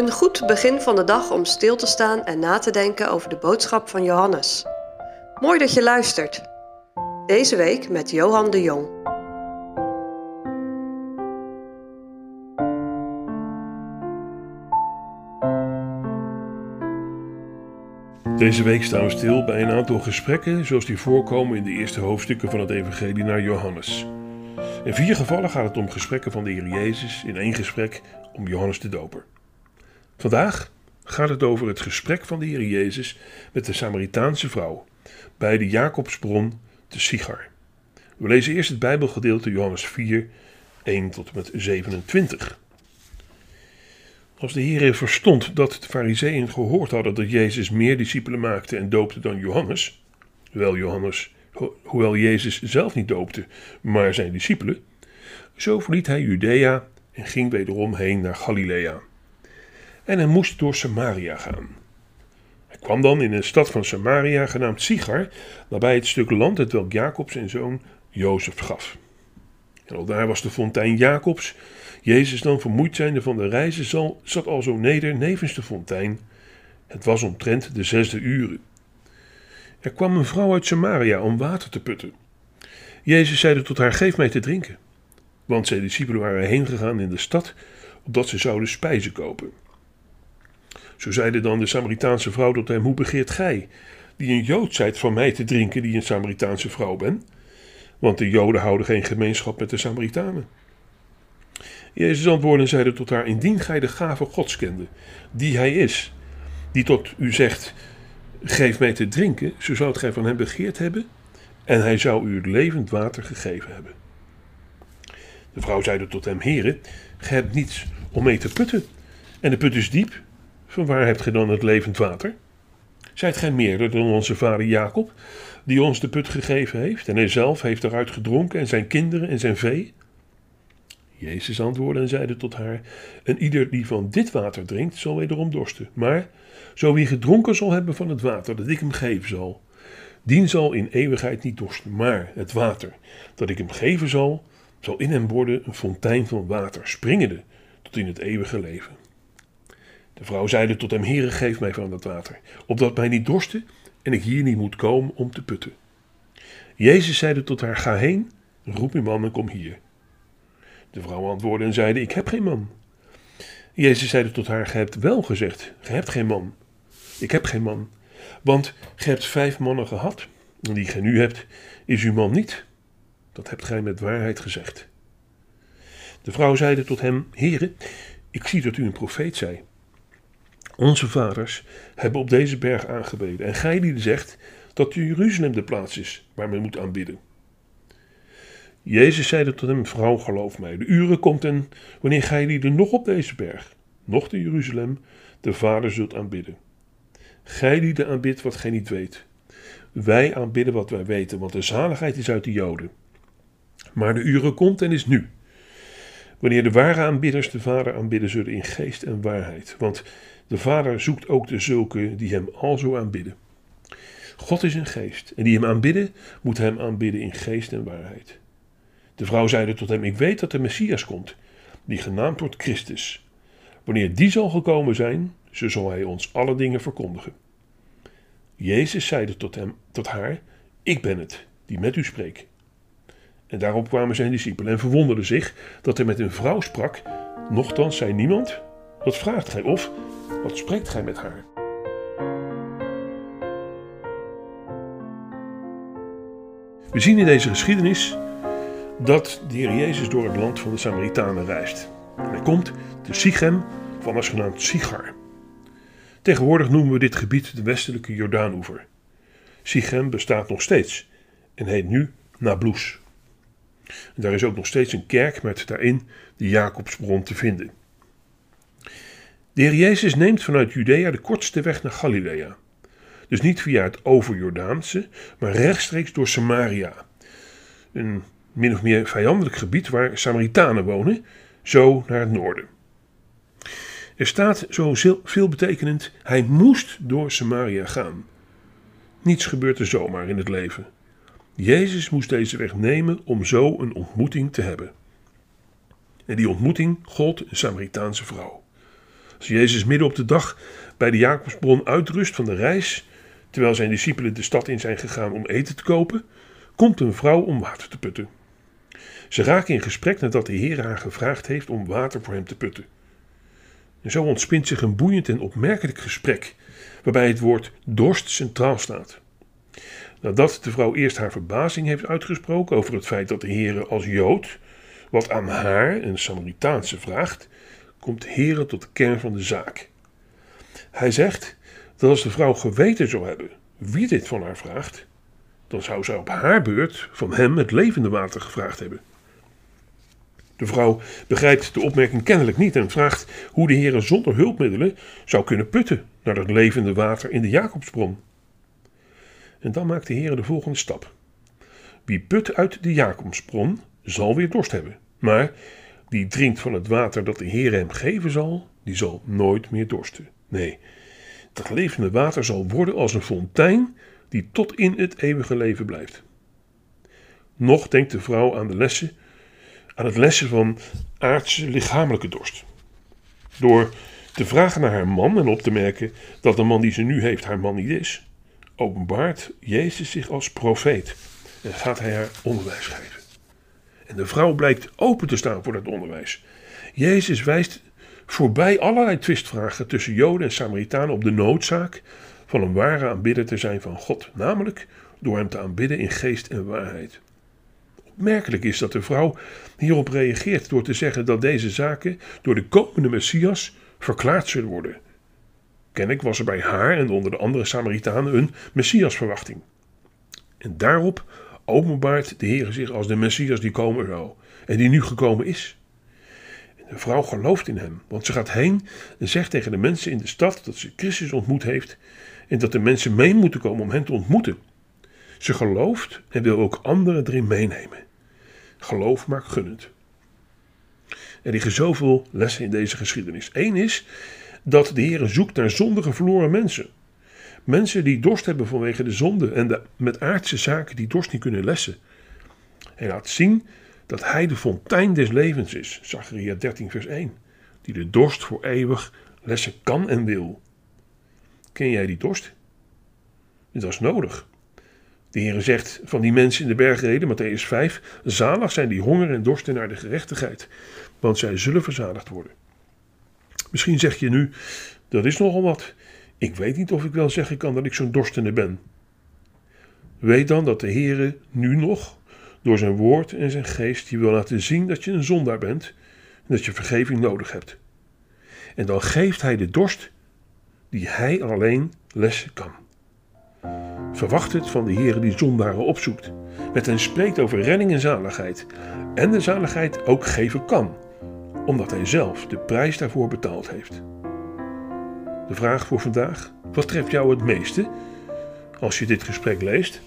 Een goed begin van de dag om stil te staan en na te denken over de boodschap van Johannes. Mooi dat je luistert. Deze week met Johan de Jong. Deze week staan we stil bij een aantal gesprekken zoals die voorkomen in de eerste hoofdstukken van het Evangelie naar Johannes. In vier gevallen gaat het om gesprekken van de Heer Jezus, in één gesprek om Johannes de Doper. Vandaag gaat het over het gesprek van de Heer Jezus met de Samaritaanse vrouw bij de Jacobsbron te Sigar. We lezen eerst het Bijbelgedeelte Johannes 4, 1 tot en met 27. Als de Heer verstond dat de Fariseeën gehoord hadden dat Jezus meer discipelen maakte en doopte dan Johannes, hoewel, Johannes, hoewel Jezus zelf niet doopte, maar zijn discipelen, zo verliet hij Judea en ging wederom heen naar Galilea. En hij moest door Samaria gaan. Hij kwam dan in een stad van Samaria genaamd Sigar, nabij het stuk land het welk Jacob zijn zoon Jozef gaf. En al daar was de fontein Jacobs. Jezus dan, vermoeid zijnde van de reizen, zat al zo neder nevens de fontein. Het was omtrent de zesde uren. Er kwam een vrouw uit Samaria om water te putten. Jezus zeide tot haar: Geef mij te drinken. Want zijn discipelen waren heen gegaan in de stad, opdat ze zouden spijzen kopen. Zo zeide dan de Samaritaanse vrouw tot hem: Hoe begeert gij, die een Jood zijt, van mij te drinken, die een Samaritaanse vrouw ben? Want de Joden houden geen gemeenschap met de Samaritanen. Jezus antwoordde en zeide tot haar: Indien gij de gave Gods kende, die hij is, die tot u zegt: Geef mij te drinken, zo zoudt gij van hem begeerd hebben, en hij zou u het levend water gegeven hebben. De vrouw zeide tot hem: Heere, gij hebt niets om mee te putten, en de put is diep. Van waar hebt gij dan het levend water? Zijt gij meerder dan onze vader Jacob, die ons de put gegeven heeft, en hij zelf heeft eruit gedronken, en zijn kinderen en zijn vee? Jezus antwoordde en zeide tot haar: En ieder die van dit water drinkt, zal wederom dorsten. Maar zo wie gedronken zal hebben van het water dat ik hem geven zal, dien zal in eeuwigheid niet dorsten. Maar het water dat ik hem geven zal, zal in hem worden een fontein van water, springende tot in het eeuwige leven. De vrouw zeide tot hem: Heere, geef mij van dat water, opdat mij niet dorsten en ik hier niet moet komen om te putten. Jezus zeide tot haar: Ga heen, roep uw man en kom hier. De vrouw antwoordde en zeide: Ik heb geen man. Jezus zeide tot haar: Ge hebt wel gezegd, ge hebt geen man. Ik heb geen man, want ge hebt vijf mannen gehad, en die gij nu hebt, is uw man niet. Dat hebt gij met waarheid gezegd. De vrouw zeide tot hem: Heere, ik zie dat u een profeet zij. Onze vaders hebben op deze berg aangebeden, en gij die zegt dat Jeruzalem de plaats is waar men moet aanbidden. Jezus zeide tot hem: Vrouw, geloof mij, de uren komt en wanneer gij lieden nog op deze berg, nog te Jeruzalem, de Vader zult aanbidden. Gij lieden aanbidt wat gij niet weet. Wij aanbidden wat wij weten, want de zaligheid is uit de Joden. Maar de uren komt en is nu. Wanneer de ware aanbidders de Vader aanbidden zullen in geest en waarheid. Want de Vader zoekt ook de zulke die hem alzo aanbidden. God is een geest en die hem aanbidden, moet hem aanbidden in geest en waarheid. De vrouw zeide tot hem: Ik weet dat de Messias komt, die genaamd wordt Christus. Wanneer die zal gekomen zijn, zo zal hij ons alle dingen verkondigen. Jezus zeide tot, hem, tot haar: Ik ben het, die met u spreekt. En daarop kwamen zijn discipelen en verwonderden zich dat hij met een vrouw sprak. Nochtans zei niemand: Wat vraagt gij of wat spreekt gij met haar? We zien in deze geschiedenis dat de Heer Jezus door het land van de Samaritanen reist. En hij komt te Sichem, of anders genaamd Sigar. Tegenwoordig noemen we dit gebied de westelijke Jordaanoever. Sichem bestaat nog steeds en heet nu Nablus. En daar is ook nog steeds een kerk met daarin de Jacobsbron te vinden. De Heer Jezus neemt vanuit Judea de kortste weg naar Galilea. Dus niet via het overjordaanse, maar rechtstreeks door Samaria. Een min of meer vijandelijk gebied waar Samaritanen wonen, zo naar het noorden. Er staat zo veelbetekenend, hij moest door Samaria gaan. Niets gebeurt er zomaar in het leven. Jezus moest deze weg nemen om zo een ontmoeting te hebben. En die ontmoeting gold een Samaritaanse vrouw. Als Jezus midden op de dag bij de Jacobsbron uitrust van de reis, terwijl zijn discipelen de stad in zijn gegaan om eten te kopen, komt een vrouw om water te putten. Ze raken in gesprek nadat de Heer haar gevraagd heeft om water voor hem te putten. En zo ontspint zich een boeiend en opmerkelijk gesprek, waarbij het woord dorst centraal staat. Nadat de vrouw eerst haar verbazing heeft uitgesproken over het feit dat de Heer als Jood wat aan haar, een Samaritaanse, vraagt, komt de Heer tot de kern van de zaak. Hij zegt dat als de vrouw geweten zou hebben wie dit van haar vraagt, dan zou zij op haar beurt van hem het levende water gevraagd hebben. De vrouw begrijpt de opmerking kennelijk niet en vraagt hoe de Heer zonder hulpmiddelen zou kunnen putten naar het levende water in de Jacobsbron. En dan maakt de Heer de volgende stap. Wie put uit de Jacobsbron, zal weer dorst hebben. Maar die drinkt van het water dat de Heer hem geven zal, die zal nooit meer dorsten. Nee, dat levende water zal worden als een fontein die tot in het eeuwige leven blijft. Nog denkt de vrouw aan de lessen, aan het lessen van aardse lichamelijke dorst. Door te vragen naar haar man en op te merken dat de man die ze nu heeft haar man niet is, openbaart Jezus zich als profeet en gaat hij haar onderwijs geven. En de vrouw blijkt open te staan voor dat onderwijs. Jezus wijst voorbij allerlei twistvragen tussen Joden en Samaritanen op de noodzaak van een ware aanbidder te zijn van God, namelijk door hem te aanbidden in geest en waarheid. Opmerkelijk is dat de vrouw hierop reageert door te zeggen dat deze zaken door de komende Messias verklaard zullen worden. Kennelijk was er bij haar en onder de andere Samaritanen een Messiasverwachting. En daarop openbaart de Heer zich als de Messias die komen zou en die nu gekomen is. de vrouw gelooft in hem, want ze gaat heen en zegt tegen de mensen in de stad dat ze Christus ontmoet heeft en dat de mensen mee moeten komen om hem te ontmoeten. Ze gelooft en wil ook anderen erin meenemen. Geloof maakt gunnend. Er liggen zoveel lessen in deze geschiedenis. Eén is dat de Heer zoekt naar zondige verloren mensen. Mensen die dorst hebben vanwege de zonde en de, met aardse zaken die dorst niet kunnen lessen. Hij laat zien dat hij de fontein des levens is, Zachariah 13 vers 1, die de dorst voor eeuwig lessen kan en wil. Ken jij die dorst? Dit was nodig. De Heer zegt van die mensen in de bergreden, Matthäus 5, zalig zijn die honger en dorsten naar de gerechtigheid, want zij zullen verzadigd worden. Misschien zeg je nu, dat is nogal wat. Ik weet niet of ik wel zeggen kan dat ik zo'n dorstende ben. Weet dan dat de Heere nu nog, door zijn woord en zijn geest, je wil laten zien dat je een zondaar bent en dat je vergeving nodig hebt. En dan geeft hij de dorst die hij alleen lessen kan. Verwacht het van de Heere die zondaren opzoekt, met hen spreekt over redding en zaligheid, en de zaligheid ook geven kan, omdat hij zelf de prijs daarvoor betaald heeft. De vraag voor vandaag: wat treft jou het meeste als je dit gesprek leest?